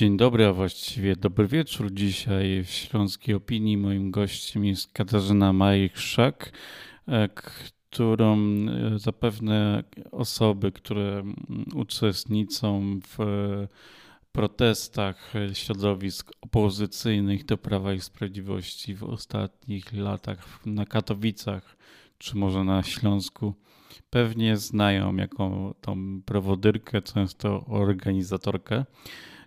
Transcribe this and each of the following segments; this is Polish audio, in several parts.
Dzień dobry, a właściwie dobry wieczór. Dzisiaj w Śląskiej Opinii moim gościem jest Katarzyna Majchrzak, e, którą e, zapewne osoby, które uczestniczą w protestach środowisk opozycyjnych do Prawa i Sprawiedliwości w ostatnich latach na Katowicach, czy może na Śląsku, pewnie znają jako tą prowodyrkę, często organizatorkę.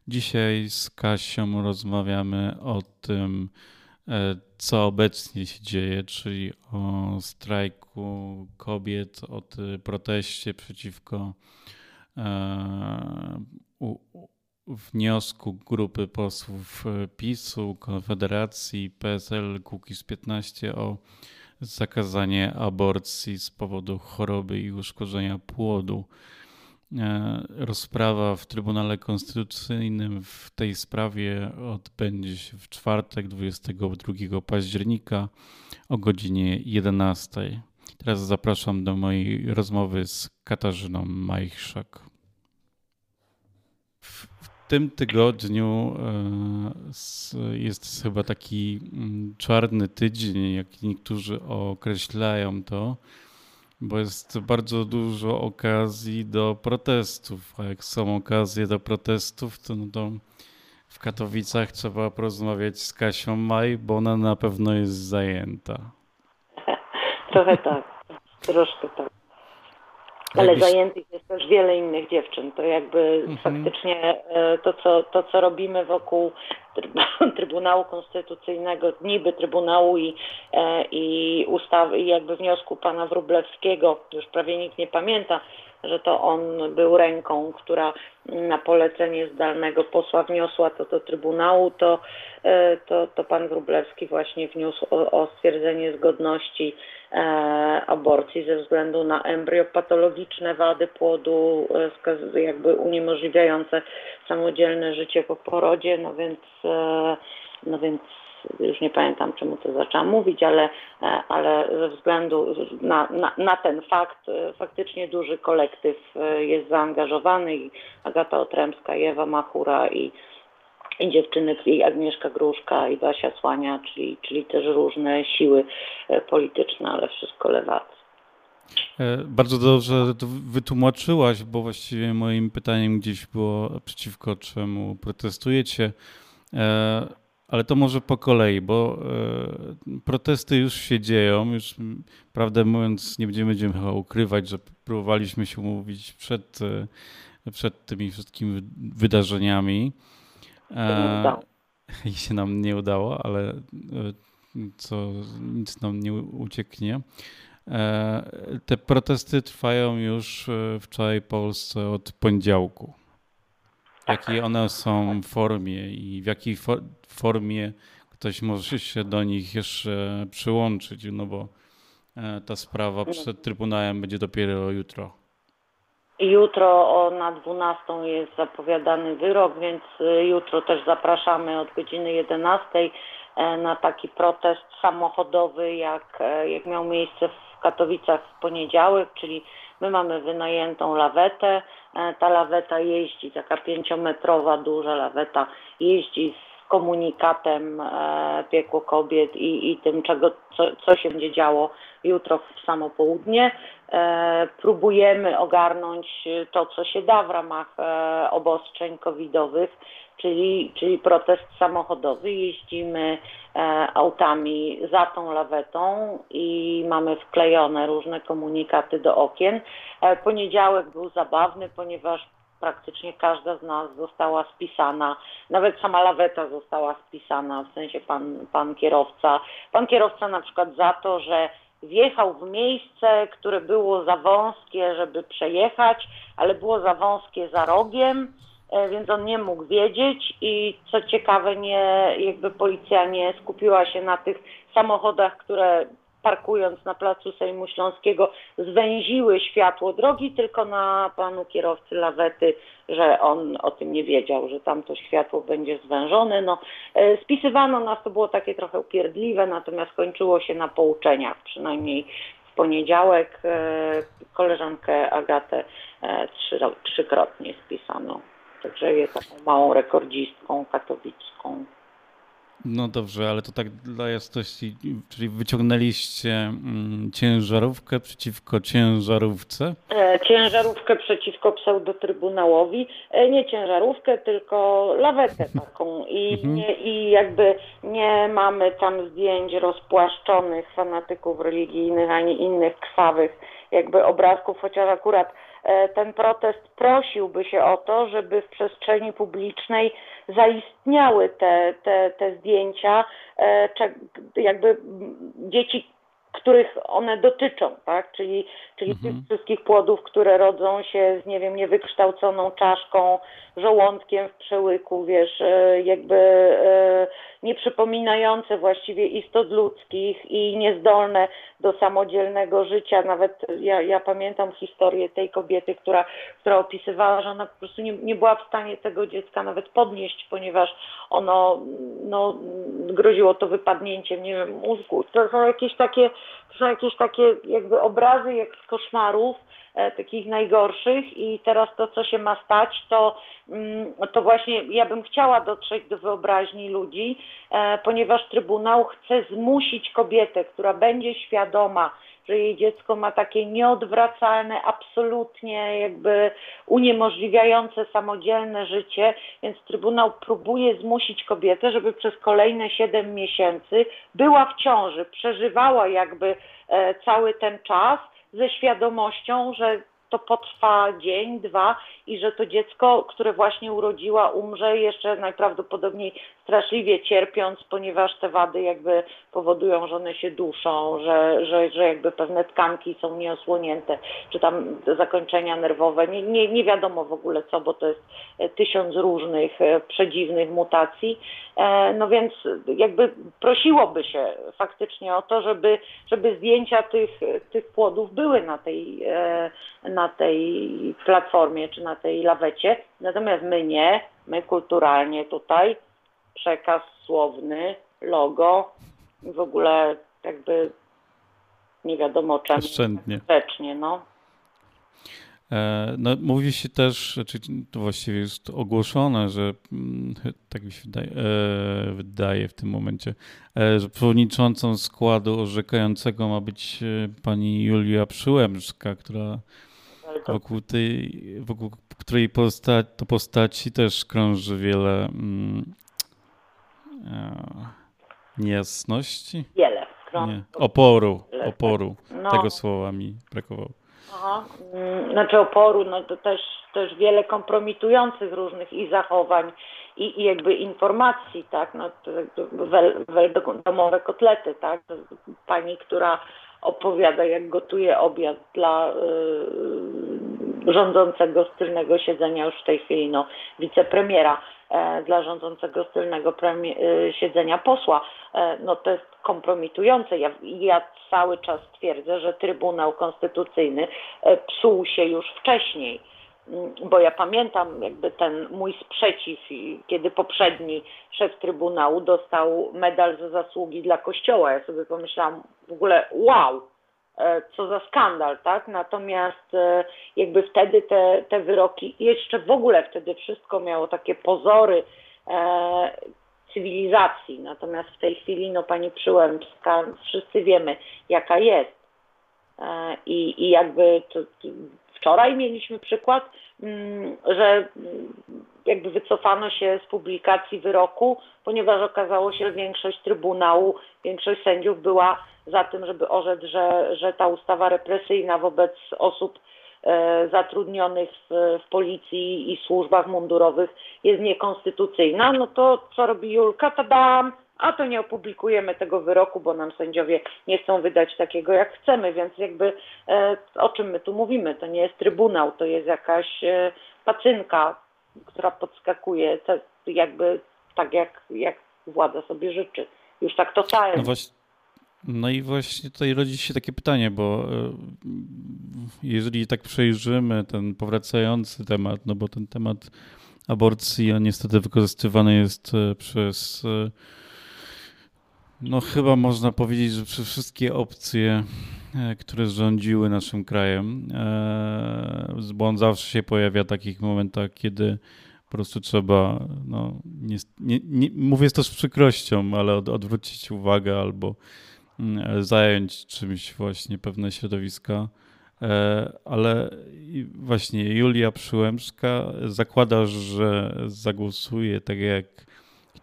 Dzisiaj z Kasią rozmawiamy o tym, e, co obecnie się dzieje, czyli o strajku kobiet, o proteście przeciwko e, wniosku grupy posłów PiSu, Konfederacji, PSL, Kukiz 15 o zakazanie aborcji z powodu choroby i uszkodzenia płodu. E, rozprawa w Trybunale Konstytucyjnym w tej sprawie odbędzie się w czwartek 22 października o godzinie 11. Teraz zapraszam do mojej rozmowy z Katarzyną Majchrzak. W tym tygodniu e, jest chyba taki mm, czarny tydzień, jak niektórzy określają to bo jest bardzo dużo okazji do protestów, a jak są okazje do protestów, to, no to w Katowicach trzeba porozmawiać z Kasią Maj, bo ona na pewno jest zajęta. Trochę tak, troszkę tak. Ale zajętych jest też wiele innych dziewczyn. To jakby mhm. faktycznie e, to co, to, co robimy wokół Trybunału Konstytucyjnego, niby Trybunału i, e, i ustawy, i jakby wniosku pana Wróblewskiego, już prawie nikt nie pamięta, że to on był ręką, która na polecenie zdalnego posła wniosła to do Trybunału, to, e, to, to pan Wróblewski właśnie wniósł o, o stwierdzenie zgodności aborcji ze względu na embryopatologiczne wady płodu, e, jakby uniemożliwiające samodzielne życie po porodzie, no więc, e, no więc już nie pamiętam czemu to zaczęłam mówić, ale, e, ale ze względu na, na, na, ten fakt e, faktycznie duży kolektyw e, jest zaangażowany i Agata Otremska, Ewa Machura i dziewczyny, i Agnieszka Gruszka i Basia Słania, czyli, czyli też różne siły polityczne, ale wszystko lewacy. Bardzo dobrze to wytłumaczyłaś, bo właściwie moim pytaniem gdzieś było przeciwko czemu protestujecie. Ale to może po kolei, bo e, protesty już się dzieją. Już, prawdę mówiąc, nie będziemy, będziemy chyba ukrywać, że próbowaliśmy się umówić przed, e, przed tymi wszystkimi wydarzeniami. E, I się nam nie udało, ale e, co nic nam nie ucieknie. E, te protesty trwają już w całej Polsce od poniedziałku. Jakie one są w formie i w jakiej formie ktoś może się do nich jeszcze przyłączyć, no bo e, ta sprawa przed Trybunałem będzie dopiero jutro. Jutro o, na 12 jest zapowiadany wyrok, więc e, jutro też zapraszamy od godziny 11 e, na taki protest samochodowy, jak, jak miał miejsce w Katowicach w poniedziałek, czyli my mamy wynajętą lawetę. Ta laweta jeździ, taka pięciometrowa, duża laweta, jeździ z komunikatem e, piekło kobiet i, i tym, czego, co, co się będzie działo jutro w samo południe. E, próbujemy ogarnąć to, co się da w ramach e, obostrzeń covidowych, czyli, czyli protest samochodowy. Jeździmy autami za tą lawetą i mamy wklejone różne komunikaty do okien. Poniedziałek był zabawny, ponieważ praktycznie każda z nas została spisana, nawet sama laweta została spisana, w sensie pan, pan kierowca. Pan kierowca na przykład za to, że wjechał w miejsce, które było za wąskie, żeby przejechać, ale było za wąskie za rogiem, e, więc on nie mógł wiedzieć i co ciekawe, nie, jakby policja nie skupiła się na tych samochodach, które parkując na placu Sejmu Śląskiego, zwęziły światło drogi tylko na panu kierowcy lawety, że on o tym nie wiedział, że tam to światło będzie zwężone. No, e, spisywano nas, to było takie trochę upierdliwe, natomiast kończyło się na pouczeniach, przynajmniej w poniedziałek e, koleżankę Agatę e, trzy, trzykrotnie spisano. także jest taką małą rekordzistką katowicką. No dobrze, ale to tak dla jasności, czyli wyciągnęliście mm, ciężarówkę przeciwko ciężarówce? E, ciężarówkę przeciwko pseudotrybunałowi. E, nie ciężarówkę, tylko lawetę taką. I, Mhm. nie, I jakby nie mamy tam zdjęć rozpłaszczonych fanatyków religijnych, ani innych krwawych jakby obrazków, chociaż akurat e, ten protest prosiłby się o to, żeby w przestrzeni publicznej zaistniały te, te, te zdjęcia, e, jakby dzieci, których one dotyczą, tak? Czyli, czyli Mhm. tych wszystkich płodów, które rodzą się z, nie wiem, niewykształconą czaszką, żołądkiem w przełyku, wiesz, e, jakby e, nie przypominające właściwie istot ludzkich i niezdolne do samodzielnego życia. Nawet ja, ja pamiętam historię tej kobiety, która, która opisywała, że ona po prostu nie, nie była w stanie tego dziecka nawet podnieść, ponieważ ono no, groziło to wypadnięciem, nie wiem, mózgu. To są jakieś takie, to są jakieś takie jakby obrazy jak z koszmarów, e, takich najgorszych i teraz to, co się ma stać, to, mm, to właśnie ja bym chciała dotrzeć do wyobraźni ludzi, e, ponieważ Trybunał chce zmusić kobietę, która będzie świadoma, że jej dziecko ma takie nieodwracalne, absolutnie jakby uniemożliwiające samodzielne życie, więc Trybunał próbuje zmusić kobietę, żeby przez kolejne 7 miesięcy była w ciąży, przeżywała jakby e, cały ten czas ze świadomością, że to potrwa dzień, dwa i że to dziecko, które właśnie urodziła, umrze jeszcze najprawdopodobniej straszliwie cierpiąc, ponieważ te wady jakby powodują, że one się duszą, że, że, że jakby pewne tkanki są nieosłonięte, czy tam zakończenia nerwowe, nie, nie, nie wiadomo w ogóle co, bo to jest e, tysiąc różnych e, przedziwnych mutacji. E, No więc jakby prosiłoby się faktycznie o to, żeby, żeby zdjęcia tych, tych płodów były na tej, e, na tej platformie czy na tej lawecie. Natomiast my nie, my kulturalnie tutaj przekaz słowny, logo w ogóle jakby nie wiadomo czemu Oszczędnie. grzecznie, no. E, No, mówi się też, czy to właściwie jest ogłoszone, że mm, tak mi się wydaje, e, wydaje w tym momencie, e, że przewodniczącą składu orzekającego ma być pani Julia Przyłębska, która wokół tej, wokół której posta to postaci też krąży wiele mm, e, niejasności, wiele. nie, oporu, tak. oporu. No. Tego słowa mi brakowało. Aha, mm, znaczy oporu, no to też, też wiele kompromitujących różnych i zachowań, i, i jakby informacji, tak, no wel, wel, domowe kotlety, tak, pani, która opowiada, jak gotuje obiad dla y, rządzącego z tylnego siedzenia już w tej chwili, no, wicepremiera e, dla rządzącego z tylnego premie, y, siedzenia posła, e, no to jest kompromitujące. Ja, ja cały czas twierdzę, że Trybunał Konstytucyjny e, psuł się już wcześniej. Mm, Bo ja pamiętam jakby ten mój sprzeciw, kiedy poprzedni szef Trybunału dostał medal za zasługi dla Kościoła. Ja sobie pomyślałam w ogóle wow, e, co za skandal, tak? Natomiast e, jakby wtedy te, te wyroki, jeszcze w ogóle wtedy wszystko miało takie pozory e, cywilizacji. Natomiast w tej chwili, no pani Przyłębska, wszyscy wiemy jaka jest. E, I, i jakby to, wczoraj mieliśmy przykład, mm, że jakby wycofano się z publikacji wyroku, ponieważ okazało się, że większość Trybunału, większość sędziów była za tym, żeby orzec, że, że ta ustawa represyjna wobec osób e, zatrudnionych w, w policji i służbach mundurowych jest niekonstytucyjna, no to co robi Julka? Tadam! A to nie opublikujemy tego wyroku, bo nam sędziowie nie chcą wydać takiego, jak chcemy, więc jakby e, o czym my tu mówimy? To nie jest trybunał, to jest jakaś e, pacynka, która podskakuje jakby tak, jak, jak władza sobie życzy. Już tak totalnie. No właśnie, no i właśnie tutaj rodzi się takie pytanie, bo e, jeżeli tak przejrzymy ten powracający temat, no bo ten temat aborcji niestety wykorzystywany jest e, przez, e, no chyba można powiedzieć, że przez wszystkie opcje, e, które rządziły naszym krajem, e, bo on zawsze się pojawia w takich momentach, kiedy Po prostu trzeba, no, nie, nie, nie, mówię to z przykrością, ale od, odwrócić uwagę albo mm, zająć czymś właśnie pewne środowiska. E, ale właśnie Julia Przyłębska zakłada, że zagłosuje tak jak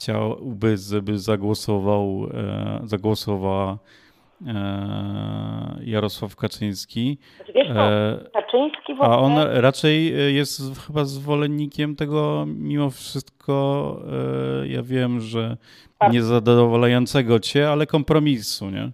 chciałby, żeby zagłosował, e, zagłosowała e, Jarosław Kaczyński. Znaczy, wiesz co, Kaczyński. A on raczej jest chyba zwolennikiem tego mimo wszystko, ja wiem, że niezadowalającego cię, ale kompromisu, nie?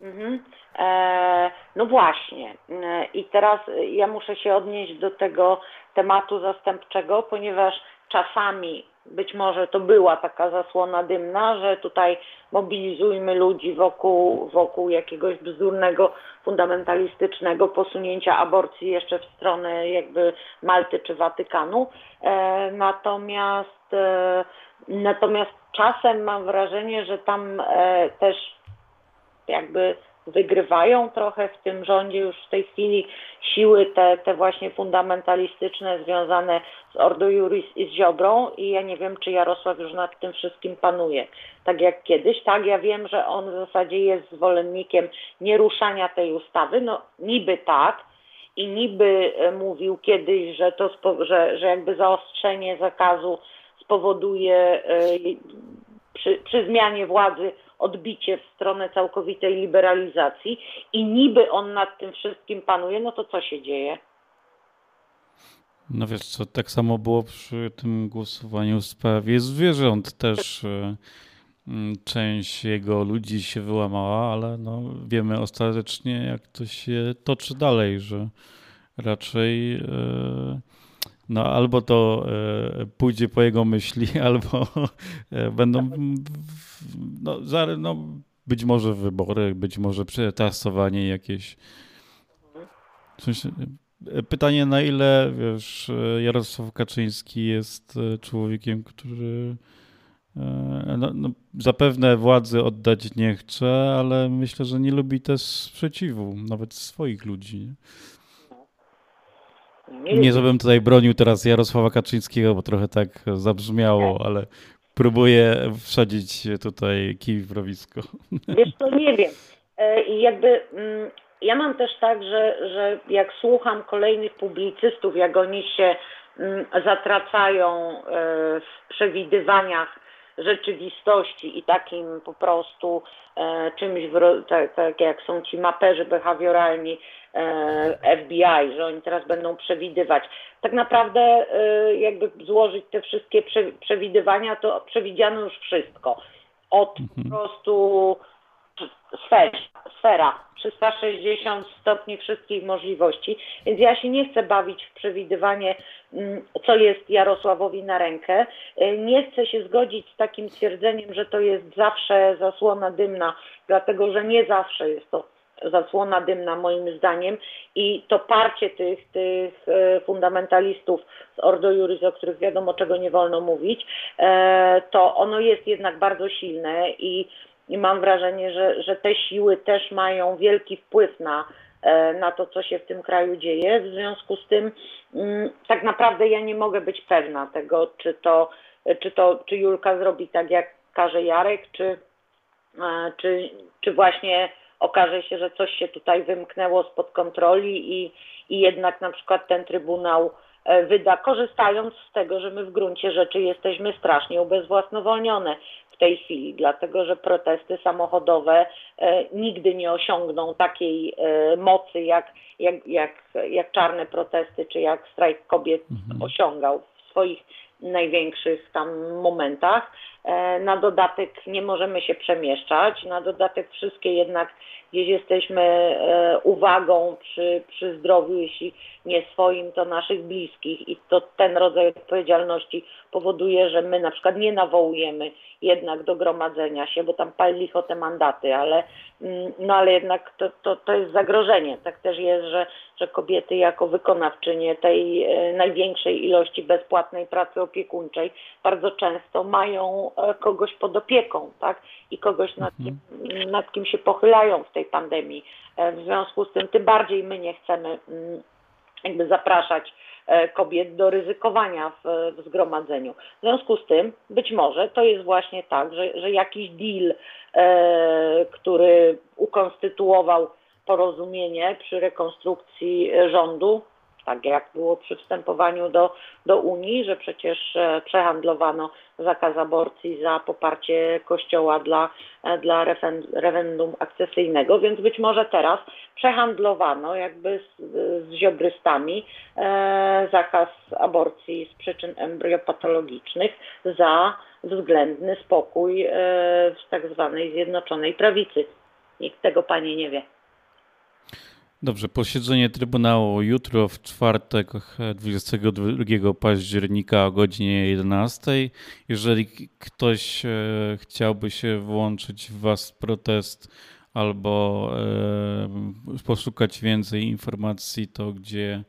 Mhm. E, no właśnie. E, I teraz ja muszę się odnieść do tego tematu zastępczego, ponieważ czasami być może to była taka zasłona dymna, że tutaj mobilizujmy ludzi wokół, wokół jakiegoś bzdurnego, fundamentalistycznego posunięcia aborcji jeszcze w stronę jakby Malty czy Watykanu. E, natomiast, natomiast czasem mam wrażenie, że tam też jakby wygrywają trochę w tym rządzie już w tej chwili siły te, te właśnie fundamentalistyczne związane z Ordo Juris i z Ziobrą i ja nie wiem, czy Jarosław już nad tym wszystkim panuje. Tak jak kiedyś, tak, ja wiem, że on w zasadzie jest zwolennikiem nieruszania tej ustawy, no niby tak, i niby e, mówił kiedyś, że to że, że jakby zaostrzenie zakazu spowoduje e, przy, przy zmianie władzy odbicie w stronę całkowitej liberalizacji i niby on nad tym wszystkim panuje, no to co się dzieje? No wiesz co, tak samo było przy tym głosowaniu w sprawie zwierząt też e, część jego ludzi się wyłamała, ale no wiemy ostatecznie jak to się toczy dalej, że raczej e, no albo to e, pójdzie po jego myśli, albo e, będą no, no, być może wybory, być może przetasowanie jakieś. E, pytanie, na ile wiesz, Jarosław Kaczyński jest człowiekiem, który no, no, zapewne władzy oddać nie chce, ale myślę, że nie lubi też sprzeciwu, nawet swoich ludzi. Nie? Nie, nie żebym tutaj bronił teraz Jarosława Kaczyńskiego, bo trochę tak zabrzmiało, ale próbuję wsadzić tutaj kij w rowisko. Wiesz to nie wiem. E, I jakby mm, ja mam też tak, że, że jak słucham kolejnych publicystów, jak oni się mm, zatracają e, w przewidywaniach rzeczywistości i takim po prostu e, czymś, w, tak, tak jak są ci maperzy behawioralni e, FBI, że oni teraz będą przewidywać. Tak naprawdę e, jakby złożyć te wszystkie prze, przewidywania, to przewidziano już wszystko. Od mhm. po prostu sfer, sfera 360 stopni wszystkich możliwości, więc ja się nie chcę bawić w przewidywanie, mm, co jest Jarosławowi na rękę. Y, nie chcę się zgodzić z takim twierdzeniem, że to jest zawsze zasłona dymna, dlatego że nie zawsze jest to zasłona dymna moim zdaniem i to parcie tych, tych y, fundamentalistów z Ordo Juris, o których wiadomo czego nie wolno mówić, e, to ono jest jednak bardzo silne i i mam wrażenie, że, że te siły też mają wielki wpływ na, e, na to, co się w tym kraju dzieje. W związku z tym mm, tak naprawdę ja nie mogę być pewna tego, czy to, czy to, czy Julka zrobi tak, jak każe Jarek, czy, e, czy, czy właśnie okaże się, że coś się tutaj wymknęło spod kontroli i, i jednak na przykład ten Trybunał e, wyda, korzystając z tego, że my w gruncie rzeczy jesteśmy strasznie ubezwłasnowolnione tej chwili, dlatego że protesty samochodowe e, nigdy nie osiągną takiej e, mocy jak, jak, jak, jak czarne protesty czy jak strajk kobiet mhm. osiągał w swoich największych tam momentach. E, na dodatek nie możemy się przemieszczać, na dodatek wszystkie jednak gdzieś jesteśmy e, uwagą przy, przy zdrowiu, jeśli nie swoim, to naszych bliskich i to ten rodzaj odpowiedzialności powoduje, że my na przykład nie nawołujemy jednak do gromadzenia się, bo tam pali licho te mandaty, ale, mm, no ale jednak to, to, to jest zagrożenie. Tak też jest, że, że kobiety jako wykonawczynie tej e, największej ilości bezpłatnej pracy opiekuńczej bardzo często mają e, kogoś pod opieką, tak? I kogoś nad kim, mhm. nad kim się pochylają w tej pandemii. E, w związku z tym tym bardziej my nie chcemy mm, jakby zapraszać e, kobiet do ryzykowania w, w zgromadzeniu. W związku z tym być może to jest właśnie tak, że, że jakiś deal, e, który ukonstytuował porozumienie przy rekonstrukcji rządu, tak jak było przy wstępowaniu do, do Unii, że przecież e, przehandlowano zakaz aborcji za poparcie Kościoła dla, e, dla referendum akcesyjnego, więc być może teraz przehandlowano jakby z, z ziobrystami e, zakaz aborcji z przyczyn embriopatologicznych za względny spokój e, w tak zwanej Zjednoczonej Prawicy. Nikt tego pani nie wie. Dobrze, posiedzenie Trybunału jutro w czwartek 22 października o godzinie 11. Jeżeli ktoś e, chciałby się włączyć w Was protest albo e, poszukać więcej informacji, to gdzie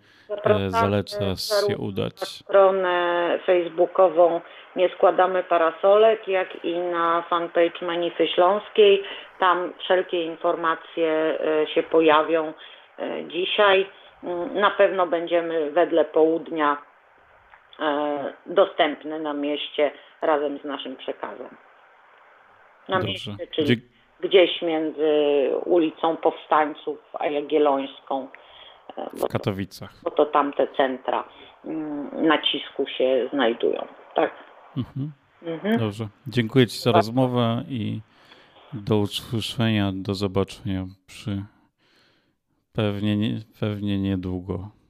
e, zaleca się udać? Na stronę facebookową Nie Składamy Parasolek, jak i na fanpage Manify Śląskiej. Tam wszelkie informacje się pojawią dzisiaj. Mm, Na pewno będziemy wedle południa e, dostępne na mieście razem z naszym przekazem. Na Dobrze. mieście, czyli Dzie- gdzieś między ulicą Powstańców a Jagiellońską, e, bo w to, Katowicach. bo to tamte centra mm, nacisku się znajdują. Tak. Mhm. Mhm. Dobrze. Dziękuję Ci za rozmowę i do usłyszenia, do zobaczenia przy pewnie, nie, pewnie niedługo.